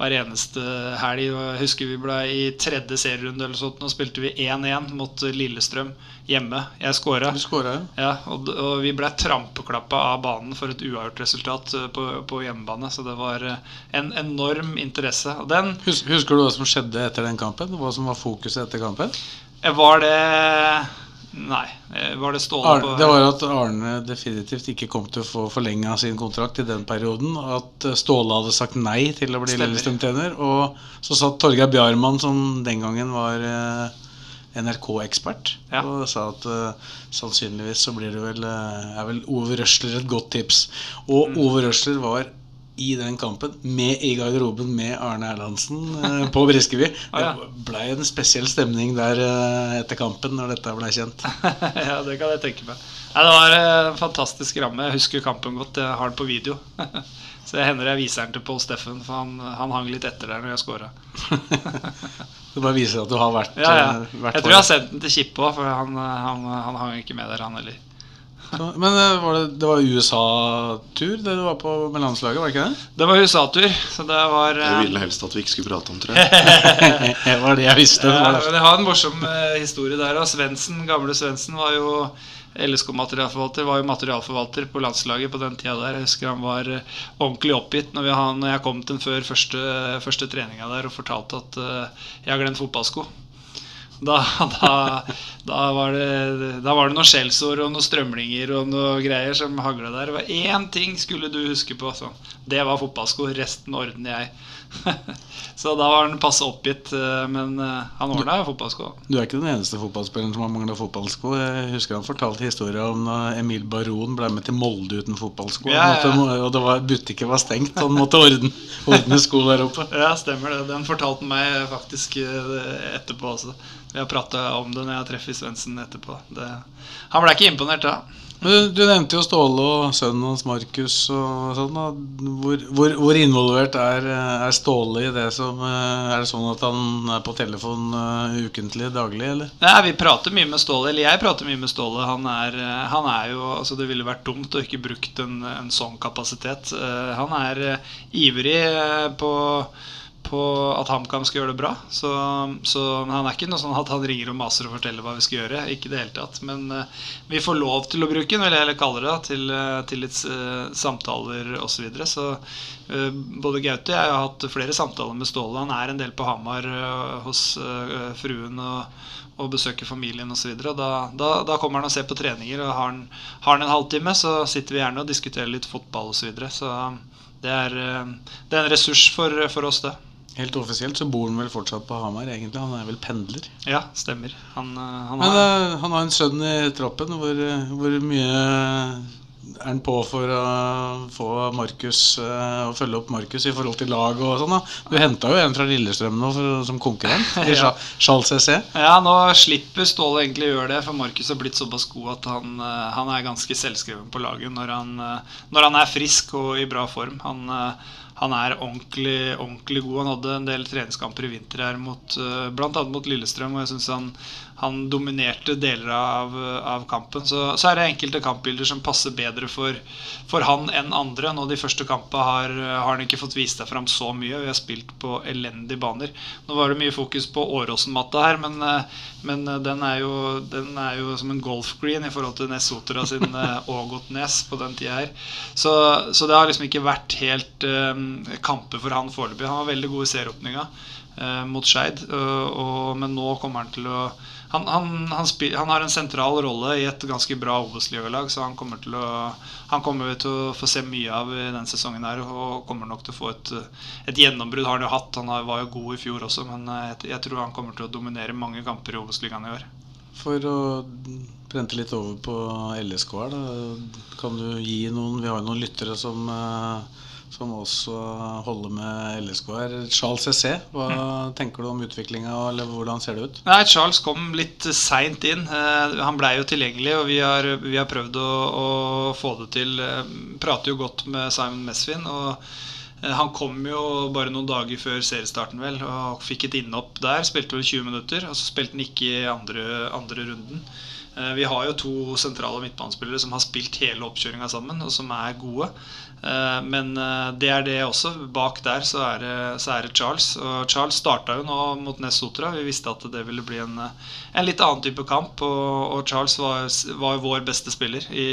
hver eneste helg. Jeg husker vi ble i tredje serierunde eller sånt, og spilte vi 1-1 mot Lillestrøm hjemme. Jeg skåra. Ja. Ja, og, og vi ble trampeklappa av banen for et uavgjort resultat eh, på, på hjemmebane. Så det var eh, en enorm interesse. Og den Hus husker du hva som skjedde etter den kampen? Hva som var fokuset etter kampen? eh, Var det Nei. Var det Ståle Arne, på det var at Arne definitivt ikke kom til å få forlenga sin kontrakt i den perioden. At Ståle hadde sagt nei til å bli. Lillestrøm-trener. Og så satt Torgeir Bjarmann, som den gangen var NRK-ekspert, Ja. og sa at uh, sannsynligvis så blir det vel, uh, er vel Ove Røsler et godt tips. Og Mm. Ove Røsler var i den kampen med i garderoben med Arne Erlandsen uh, på Briskeby. Ah, ja. Det blei en spesiell stemning der etter kampen når dette blei kjent. ja, det kan jeg tenke meg. Ja, det var en fantastisk ramme. Jeg husker kampen godt. Jeg har den på video. Så jeg hender jeg viser den til Pål Steffen, for han, han hang litt etter der når jeg scora. Det bare viser at du har vært, Ja, ja. eh, vært Jeg tror jeg har sendt den til Kippe òg, for han, han, han hang ikke med der, han heller. Men eh, var det, det var USA-tur det du var på med landslaget, var det ikke det? Det var USA-tur, så det var Det eh, ville helst at vi ikke skulle prate om, tror jeg. det var det jeg visste. Ja, men jeg har en morsom historie der. og Svendsen, gamle Svendsen var jo LSK-materialforvalter. Var jo materialforvalter på landslaget på den tida der. Jeg husker han var eh, ordentlig oppgitt når, vi, når jeg kom til ham før første, første treninga der og fortalte at uh, jeg har glemt fotballsko. Da, da, da, var det, da var det noen skjellsord og noen strømlinger og noe greier som hagla der. Det var én ting skulle du huske på. Sånn. Det var fotballsko. Resten ordner jeg. Så da var han passe oppgitt. eh, Men eh, han ordna fotballsko. Du er ikke den eneste fotballspilleren som har mangla fotballsko. Jeg husker han fortalte historia om da Emil Baron ble med til Molde uten fotballsko. Ja, ja. måtte, og det var, butikken var stengt, han måtte ordne, ordne sko der oppe. Ja, stemmer det. Den fortalte han meg faktisk eh, etterpå også. Vi har prata om det når jeg treffer Svendsen etterpå. Det, han ble ikke imponert da. Du, nevnte jo Ståle og sønnen hans Markus og sånn. Hvor, hvor, hvor involvert er, er Ståle i det som eh, Er det sånn at han er på telefon eh, ukentlig, daglig, eller? Nei, Vi prater mye med Ståle. Eller jeg prater mye med Ståle. Han er, eh, han er jo altså Det ville vært dumt å ikke brukt en, en sånn kapasitet. Han er ivrig på, på at HamKam skal gjøre det bra. Så, så han er ikke noe sånn at han ringer og maser og forteller hva vi skal gjøre. Ikke det hele tatt. Men uh, vi får lov til å bruke den, vil jeg heller kalle det, da, til, eh, til litt uh, samtaler osv. Så, videre. så uh, både Gaute og jeg har hatt flere samtaler med Ståle. Han er en del på Hamar hos fruen og, og besøker familien osv. Da, da, da kommer han og ser på treninger. og Har han, har han en halvtime, så sitter vi gjerne og diskuterer litt fotball osv. Så, videre. så det er, det er en ressurs for, for oss, det. Helt offisielt så bor han vel fortsatt på Hamar, egentlig. Han er vel pendler. Ja, stemmer. Han, eh, han har, eh, han har en sønn i troppen. Hvor, eh, hvor mye er han på for å få Markus å følge opp Markus i forhold til lag og sånn? da? Du henta jo en fra Lillestrøm nå for, som konkurrent, i Ja. Charles CC. Ja, nå slipper Ståle egentlig å gjøre det, for Markus har blitt såpass god at han, han er ganske selvskreven på laget når han, når han er frisk og i bra form. Han, han er ordentlig, ordentlig god. Han hadde en del treningskamper i vinter her mot eh, annet mot Lillestrøm, og jeg syns han, han dominerte deler av, av kampen. Så, så er det enkelte kampbilder som passer bedre for, for han enn andre. Nå De første kampene har, har han ikke fått vist seg fram så mye. Vi har spilt på elendige baner. Nå var det mye fokus på Åråsen-matta her, men, eh, men eh, den, er jo, den er jo som en golfgreen i forhold til Nessotra sin eh, Ågotnes på den tida her. Så, så det har liksom ikke vært helt um, kamper for han foreløpig. Han var veldig god i serieåpninga eh, mot Skeid, og- men nå kommer han til å han, han, han, spil, han har en sentral rolle i et ganske bra Obos-ligalag, så han kommer, til å, han kommer til å få se mye av i denne sesongen her, og kommer nok til å få et, et gjennombrudd. har Han jo hatt, han var jo god i fjor også, men eh, jeg, jeg tror han kommer til å dominere mange kamper i Obos-ligaen i år. For å prente litt over på LSK her, da, kan du gi noen Vi har jo noen lyttere som, eh, som også holder med LSK her. Charles CC, hva tenker du om utviklinga, eller hvordan ser det ut? Nei, Charles kom litt seint inn. Eh, han blei jo tilgjengelig, og vi har, vi har prøvd å, å få det til. Eh, prater jo godt med Simon Mesvin. og eh, han kom jo bare noen dager før seriestarten vel og fikk et innhopp der. Spilte vel 20 minutter, og så spilte han ikke i andre, andre runden. Vi har jo to sentrale midtbanespillere som har spilt hele oppkjøringa sammen, og som er gode. Eh, Men eh, det er det også. Bak der så er det, så er det Charles. Og Charles starta jo nå mot Nessotra. Vi visste at det ville bli en, eh, en litt annen type kamp. Og, og Charles var, var vår beste spiller i,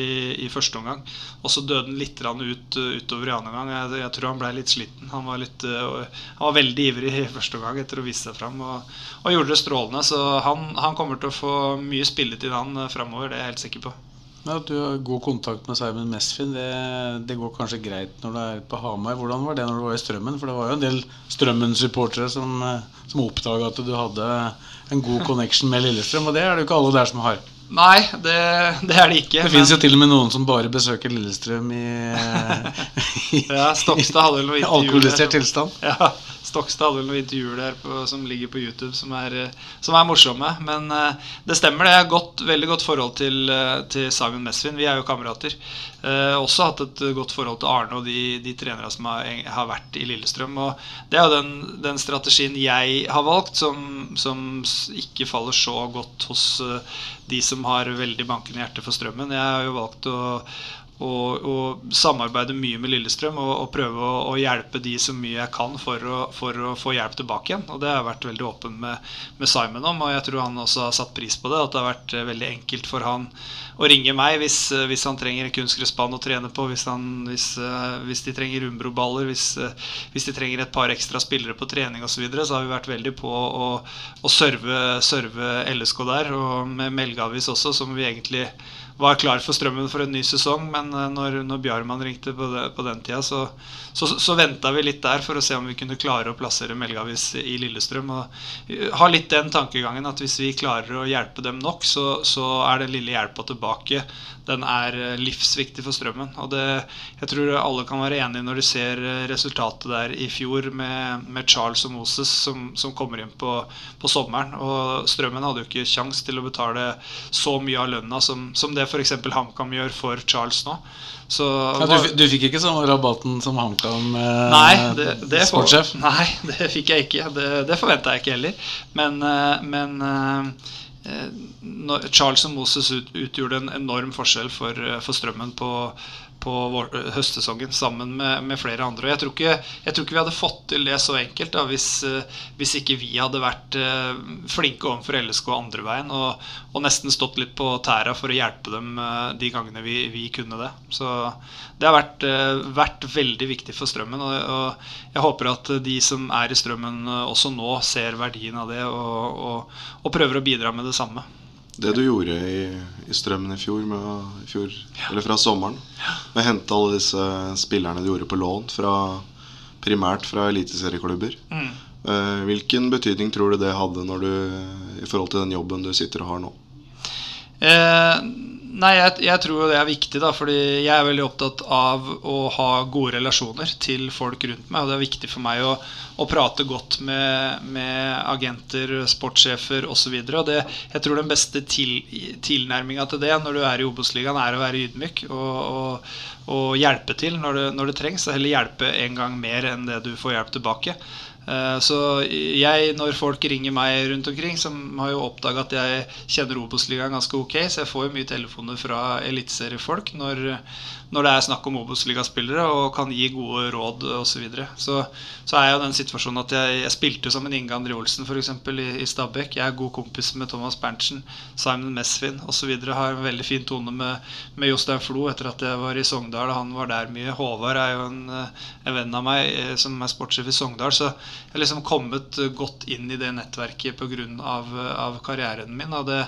i første omgang. Og så døde han litt ut utover i andre omgang. Jeg, jeg tror han ble litt sliten. Han var, litt, han var veldig ivrig i første omgang etter å vise seg fram. Og, og gjorde det strålende. Så han, han kommer til å få mye spilletid han framover, det er jeg helt sikker på. Ja, at du har god kontakt med Simon Mesfin, det, det går kanskje greit når du er på Hamar. Hvordan var det når du var i Strømmen? For det var jo en del Strømmen-supportere som, eh, som oppdaga at du hadde en god connection med Lillestrøm, og det er det jo ikke alle der som har. Nei, det, det er det ikke. Det fins jo til og med noen som bare besøker Lillestrøm i, i Ja, Stokstad hadde vel noe i alkoholisert tilstand. Ja, Stokstad hadde vel noen intervjuer der på, som ligger på YouTube som er, som er morsomme. Men uh, det stemmer, det. Jeg har godt, veldig godt forhold til, uh, til Simon Mesvin. Vi er jo kamerater. Eh, også hatt et godt forhold til Arne og de, de trenerne som har, har vært i Lillestrøm. Og det er jo den, den strategien jeg har valgt, som, som ikke faller så godt hos eh, de som har veldig bankende hjerte for strømmen. Jeg har jo valgt å og, og samarbeide mye med Lillestrøm og, og prøve å, å hjelpe de så mye jeg kan for å, for å få hjelp tilbake igjen. Og det har jeg vært veldig åpen med, med Simon om, og jeg tror han også har satt pris på det. At det har vært eh, veldig enkelt for han å ringe meg hvis, eh, hvis han trenger en kunstgressbane å trene på, hvis, han, hvis, eh, hvis de trenger Umbro-baller, hvis, hvis de trenger et par ekstra spillere på trening osv. Så, videre, så har vi vært veldig på å, å serve, serve LSK der, og med Melgavis også, som vi egentlig var klar for strømmen for en ny sesong, men eh, når, når Bjarmann ringte på, det, på den tida, så, så, så venta vi litt der for å se om vi kunne klare å plassere Melgavis i Lillestrøm. Og eh, ha litt den tankegangen at hvis vi klarer å hjelpe dem nok, så, så er den lille hjelpa tilbake den er eh, livsviktig for strømmen. Og det, jeg tror alle kan være enige når de ser resultatet der i fjor med, med Charles og Moses som, som kommer inn på, på sommeren. Og strømmen hadde jo ikke kjangs til å betale så mye av lønna som, som det f.eks. HamKam gjør for Charles nå. Så, Ja, du, du fikk ikke sånn rabatten som HamKam eh, Nei, det, det, for, nei, det fikk jeg ikke. Det, det forventa jeg ikke heller. Men, eh, men eh, eh, Charles og Moses ut, utgjorde en enorm forskjell for, for strømmen på, på vår, høstsesongen sammen med, med flere andre. Og jeg tror, ikke, jeg tror ikke vi hadde fått til det så enkelt da, hvis, eh, hvis ikke vi hadde vært eh, flinke overfor LSK andre veien og, og nesten stått litt på tæra for å hjelpe dem eh, de gangene vi, vi kunne det. Så det har vært, vært veldig viktig for strømmen. Og, og jeg håper at de som er i strømmen også nå, ser verdien av det og, og, prøver å bidra med det samme. Det du gjorde i, i Strømmen i fjor, med, i fjor eller fra sommeren, med å hente alle disse spillerne du gjorde på lån, fra, primært fra eliteserieklubber. Mm. Eh, hvilken betydning tror du det hadde du, i forhold til den jobben du sitter og har nå? Eh, nei, jeg, jeg tror det er viktig, da, fordi jeg er veldig opptatt av å ha gode relasjoner til folk rundt meg. Og det er viktig for meg å, å prate godt med, med agenter, sportssjefer osv. Jeg tror den beste til, tilnærminga til det når du er i Obos-ligaen, er å være ydmyk og, og, og hjelpe til når det, når det trengs. Og heller hjelpe en gang mer enn det du får hjelp tilbake. Eh, Så jeg, når folk ringer meg rundt omkring, som har jo oppdaga at jeg kjenner Obos-ligaen ganske ok, så jeg får jo mye telefoner fra eliteseriefolk når, når det er snakk om Obos-ligaspillere og kan gi gode råd osv. Så, videre. så så er jo den situasjonen at jeg, jeg spilte en Inge André Olsen eksempel, i, i Stabæk. Jeg er god kompis med Thomas Berntsen, Simon Mesvin osv. Har en veldig fin tone med, med Jostein Flo etter at jeg var i Sogndal og han var der mye. Håvard er jo en, eh, en venn av meg eh, som er sportssjef i Sogndal. Så jeg har liksom kommet eh, godt inn i det nettverket pga. Av, av karrieren min. Og det,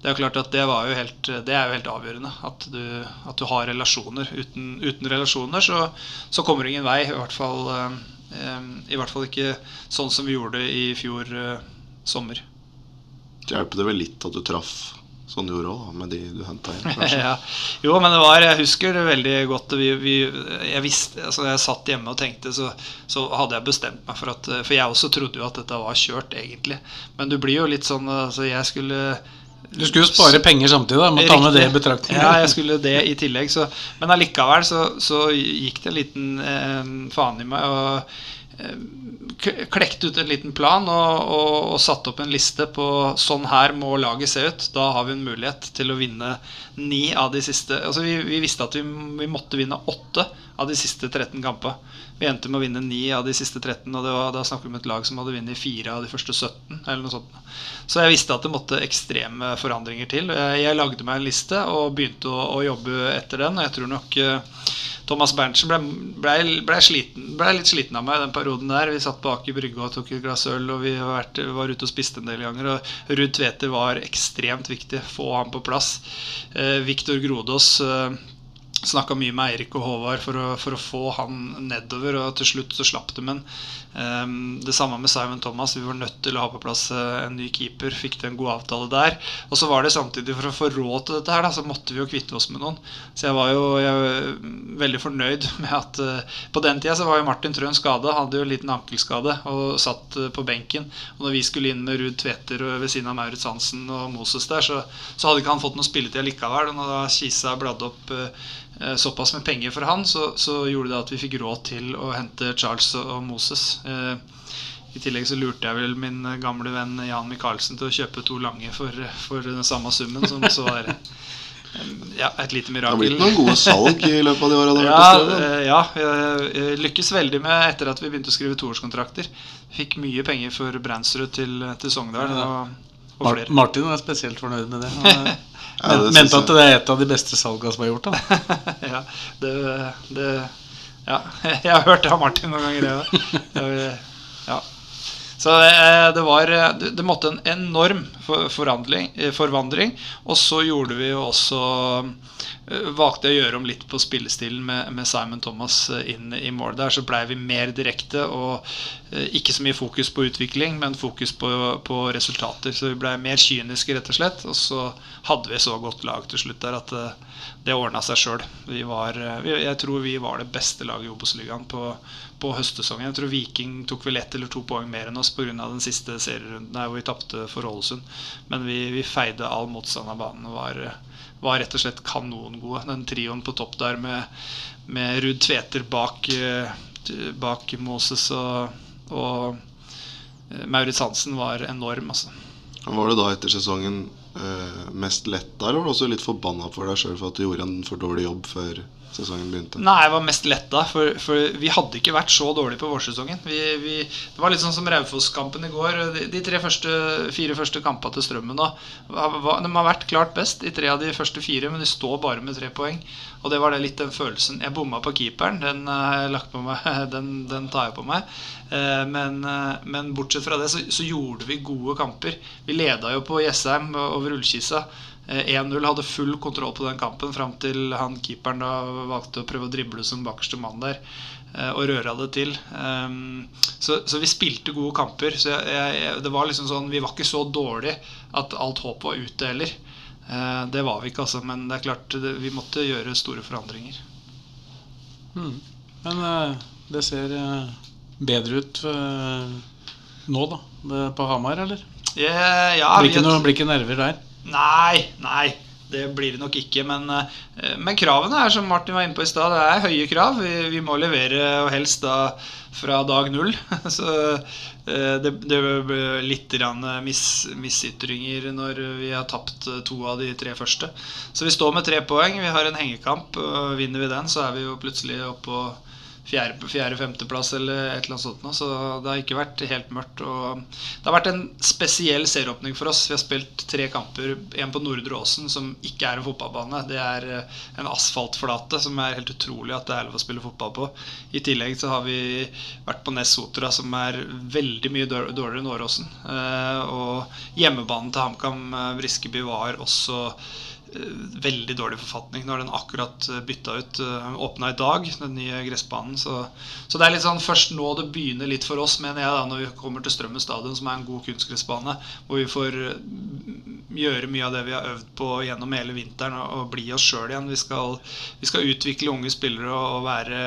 det er jo klart at det, var jo helt, det er jo helt avgjørende. At du, at du har relasjoner. Uten, uten relasjoner så, så kommer du ingen vei. I hvert fall eh, i hvert fall ikke sånn som vi gjorde det i fjor eh, sommer. Det hjelper det vel litt at du traff sånn du gjorde òg, med de du henta inn? ja. Jo, men det var, jeg husker det veldig godt. Vi, vi, jeg visste, altså jeg satt hjemme og tenkte, så, så, hadde jeg bestemt meg for at For jeg også trodde jo at dette var kjørt, egentlig. Men du blir jo litt sånn altså Jeg skulle Du skulle jo spare penger samtidig, da. Må ta med det i betraktning. Ja, jeg skulle det i tillegg. Så, men allikevel så, så gikk det en liten eh, faen i meg. Og eh, klekte ut en liten plan og, og, og satte opp en liste på sånn her må laget se ut. Da har vi en mulighet til å vinne ni av de siste Altså vi, vi visste at vi, vi, måtte vinne åtte av de siste 13 kampene. Vi endte med å vinne ni av de siste 13, og var, da snakker vi om et lag som hadde vunnet fire av de første 17. eller noe sånt. Så jeg visste at det måtte ekstreme forandringer til. Jeg, jeg lagde meg en liste og begynte å, å jobbe etter den. Og jeg tror nok uh, Thomas Berntsen ble, ble, ble, sliten, ble, litt sliten av meg den perioden der. Vi satt bak i brygga og tok et glass øl, og vi var, vært, var ute og spiste en del ganger. Og Ruud Tveter var ekstremt viktig. Få ham på plass. Eh, Viktor Grodås eh, Snakka mye med Eirik og Håvard for å, for å, få han nedover, og til slutt så slapp det. Men det samme med Simon Thomas. Vi var nødt til å ha på plass uh, en ny keeper. Fikk til en god avtale der. Og så var det samtidig, for å få råd til dette her, da, så måtte vi jo kvitte oss med noen. Så jeg var jo jeg var veldig fornøyd med at uh, På den tida så var jo Martin Trøen skada. Hadde jo en liten ankelskade og satt uh, på benken. Og når vi skulle inn med Ruud Tveter ved siden av Maurits Hansen og Moses der, så, så hadde ikke han fått noe spilletid likevel. Og når da Kisa bladde opp såpass med penger for han, så, så, gjorde det at vi fikk råd til å hente Charles og Moses. Eh, I tillegg så lurte jeg vel min gamle venn Jan Michaelsen til å kjøpe to lange for, for den samme summen, som så var ja, et lite mirakel. Det har blitt noen gode salg i løpet av de åra? Ja, ja, jeg lykkes veldig med etter at vi begynte å skrive toårskontrakter. Fikk mye penger for Brandsrud til, til Sogndal. Og, og Martin er spesielt fornøyd med det. Ja, Men, mente at det er et av de beste salgene som er gjort? da Ja, det, det, ja. Jeg har hørt det av Martin noen ganger. Ja. Så det, det, var Det måtte en enorm forvandling. Og så gjorde vi jo også valgte å gjøre om litt på spillestilen med, med, Simon Thomas inn i mål. Der så blei vi mer direkte og ikke så mye fokus på utvikling, men fokus på, på resultater. Så vi blei mer kyniske, rett og slett. Og så hadde vi så godt lag til slutt der at det ordna seg sjøl. Jeg tror vi var det beste laget i Obos-ligaen på, på høstsesongen. Jeg tror Viking tok vel ett eller to poeng mer enn oss pga. den siste serierunden hvor vi tapte for Ålesund. Men vi, vi feide all motstand av banen og var, var rett og slett kanongode. Den trioen på topp der med, med Ruud Tveter bak, bak Moses og, og Maurits Hansen var enorm. Altså. Var det da etter sesongen uh, mest letta, eller var du også litt forbanna for deg sjøl for at du gjorde en for dårlig jobb før sesongen begynte? Nei, jeg var mest letta, for, for vi hadde ikke vært så dårlige på vårsesongen. Vi, vi, det var litt sånn som Raufoss-kampen i går. De, de tre første, fire første kampene til Strømmen nå, de har vært klart best i tre av de første fire, men de står bare med tre poeng. Og det var det litt den følelsen. Jeg bomma på keeperen. Den, meg, den, den tar jeg på meg. Uh, men, uh, men, bortsett fra det så, så, gjorde vi gode kamper. Vi leda jo på Jessheim over Ullkisa. 1-0 eh, hadde full kontroll på den kampen fram til han keeperen da valgte å prøve å drible som bakerste mann der. Eh, og røra det til. Ehm, så, så, vi spilte gode kamper. Så jeg, jeg, det var liksom sånn Vi var ikke så dårlige at alt håp var ute heller. Eh, det var vi ikke, altså. Men det er klart det, vi måtte gjøre store forandringer. Mm. Men det ser bedre ut nå, da? På Hamar, eller? Yeah, ja, blir, ikke noe, blir ikke nerver der? Nei, nei. Det blir det nok ikke. Men, eh, men, kravene er som Martin var inne på i stad, det er høye krav. Vi, vi, må levere, og helst da fra dag null. Så eh, det, det blir litt miss, misytringer når vi har tapt to av de tre første. Så vi står med tre poeng. Vi har en hengekamp. Vinner vi den, så er vi jo plutselig oppe fjerde-femteplass eller et eller annet sånt. Så det har ikke vært helt mørkt. Og det har vært en spesiell serieåpning for oss. Vi har spilt tre kamper. En på Nordre Åsen, som ikke er en fotballbane. Det er eh, en asfaltflate som er helt utrolig at det er lov å spille fotball på. I tillegg så har vi vært på Ness Sotra, som er veldig mye dårligere enn Åråsen. Eh, og hjemmebanen til HamKam eh, Briskeby var også veldig dårlig forfatning. Nå har den akkurat eh, bytta ut. Eh, Åpna i dag, den nye gressbanen. Så, så, det er litt sånn først nå det begynner litt for oss, mener jeg, da, når vi kommer til Strømmen stadion, som er en god kunstgressbane, hvor vi får gjøre mye av det vi har øvd på gjennom hele vinteren, og, bli oss sjøl igjen. Vi skal, vi skal, utvikle unge spillere og, være,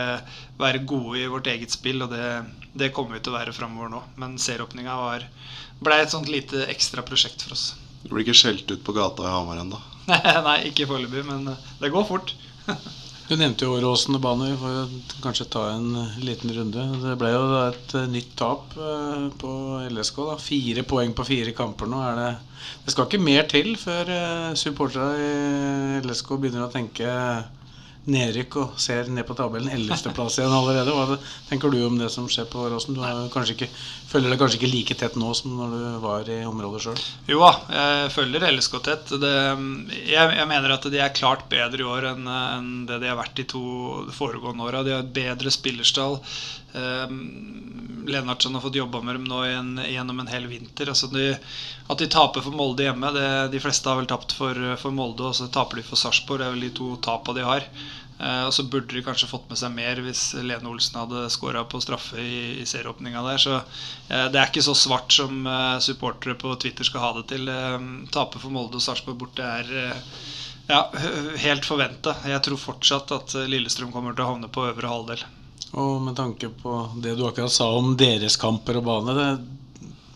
være, gode i vårt eget spill, og det, det kommer vi til å være framover nå. Men serieåpninga ble et sånt lite ekstra prosjekt for oss. Du blir ikke skjelt ut på gata i Hamar ennå? Nei, ikke foreløpig, men eh, det går fort. du nevnte jo Åråsen bane. Vi får kanskje ta en eh, liten runde. Det ble jo et eh, nytt tap på LSK. da Fire poeng på fire kamper nå. Det, det skal ikke mer til før supporterne i LSK begynner å tenke nedrykk og ser ned på tabellen. Ellevteplass igjen allerede. Hva tenker du om det som skjer på Åråsen? Du ikke, følger det kanskje ikke like tett nå som når du var i området sjøl? Jo da, jeg følger LSK tett. Det, jeg, jeg, mener at de er klart bedre i år enn, enn det de har vært de to foregående åra. De har et bedre spillerstall. Um, Lennartsen har fått jobba med dem nå en, gjennom en hel vinter. Altså de, at de taper for Molde hjemme det, De fleste har vel tapt for, for Molde, og så taper de for Sarpsborg. Det er vel de to tapene de har. Uh, og så burde de kanskje fått med seg mer hvis Lene Olsen hadde skåra på straffe i, i serieåpninga der. Så uh, det er ikke så svart som uh, supportere på Twitter skal ha det til. tape for Molde og Sarpsborg borte er ja, helt forventa. Jeg tror fortsatt at Lillestrøm kommer til å havne på øvre halvdel. Og med tanke på det du akkurat sa om deres kamper og bane det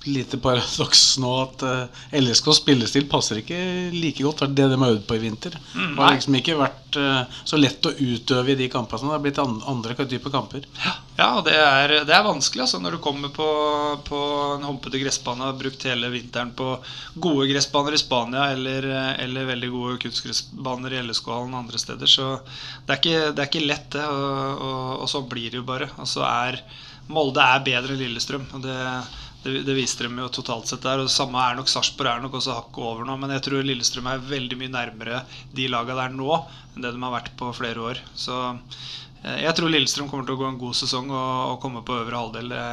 lite paradoks nå at uh, LSKs LSK spillestil passer ikke like godt. Det det de har øvd på i vinter. Mm, det har liksom ikke vært uh, så lett å utøve i de kampene. Det har blitt an andre typer kamper. Ja, ja det er, det er, vanskelig altså, når du kommer på, på en humpete gressbane og har brukt hele vinteren på gode gressbaner i Spania eller, eller veldig gode kunstgressbaner i LSK-hallen andre steder. Så det er ikke, det er ikke lett, det. Og, og, og sånn blir det jo bare. Altså er Molde er bedre enn Lillestrøm. og det det, det viste dem jo totalt sett der. Og det samme er nok Sarpsborg er nok også hakket over nå. Men jeg tror Lillestrøm er veldig mye nærmere de lagene der nå enn det de har vært på flere år. Så eh, jeg tror Lillestrøm kommer til å gå en god sesong og, og komme på øvre halvdel. Det,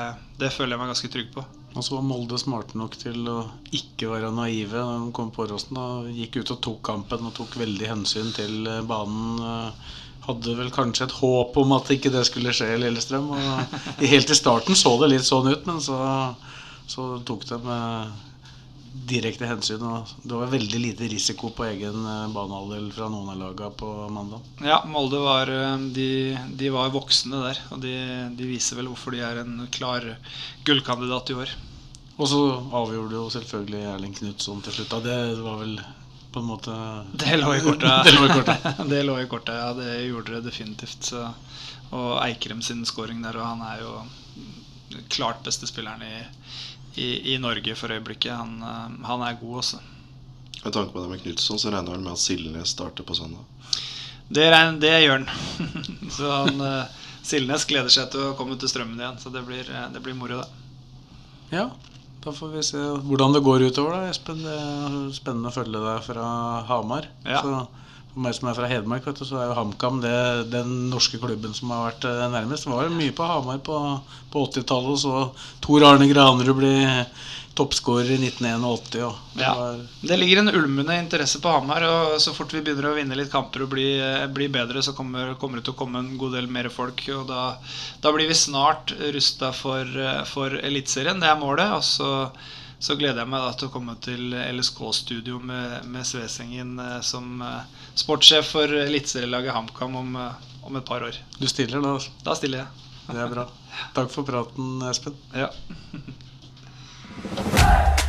det, føler jeg meg ganske trygg på. Og så var Molde smarte nok til å ikke være naive når de kom på Åråsen. Gikk ut og tok kampen og tok veldig hensyn til eh, banen. Eh, hadde vel kanskje et håp om at ikke det skulle skje i Lillestrøm. Og helt i starten så det litt sånn ut, men så så tok de direkte hensyn. Og det var veldig lite risiko på egen eh, banehalvdel fra noen av lagene på mandag. Ja, Molde var, eh, de, de var voksne der. Og de, de, viser vel hvorfor de er en klar gullkandidat i år. Og så avgjorde jo selvfølgelig Erling Knutson til slutt. Det var vel på en måte Det lå i kortet. det lå i kortet, det lå i kortet ja. Det gjorde det definitivt. Så. Og Eikrem sin scoring der, og han er jo klart beste spilleren i i, i, Norge for øyeblikket. Han, eh, han er god også. Med tanke på det med Knutson, så regner han med at Silje starter på søndag? Det, regner, det gjør han. så han eh, Silnes gleder seg til å komme til strømmen igjen. Så det blir, eh, det blir moro, det. Ja, da får vi se hvordan det går utover, da, Espen. Det er spennende å følge deg fra Hamar. Ja. Så meg som er fra Hedmark, vet du, så er jo HamKam det, den norske klubben som har vært eh, nærmest. Det var jo mye på Hamar på, på 80-tallet, og så Tor Arne Granerud ble toppskårer i 1981. Og det Ja. var, Det ligger en ulmende interesse på Hamar, og så fort vi begynner å vinne litt kamper og bli, bli bedre, så kommer, kommer det til å komme en god del mer folk. Og da, da blir vi snart rusta for, for Eliteserien. Det er målet. Og så, så gleder jeg meg da til å komme til LSK-studio med, med Svesengen eh, som eh, sportssjef for eliteserielaget HamKam om, eh, om et par år. du stiller da, altså. Da stiller jeg. Det er bra. Takk for praten, Espen. Ja.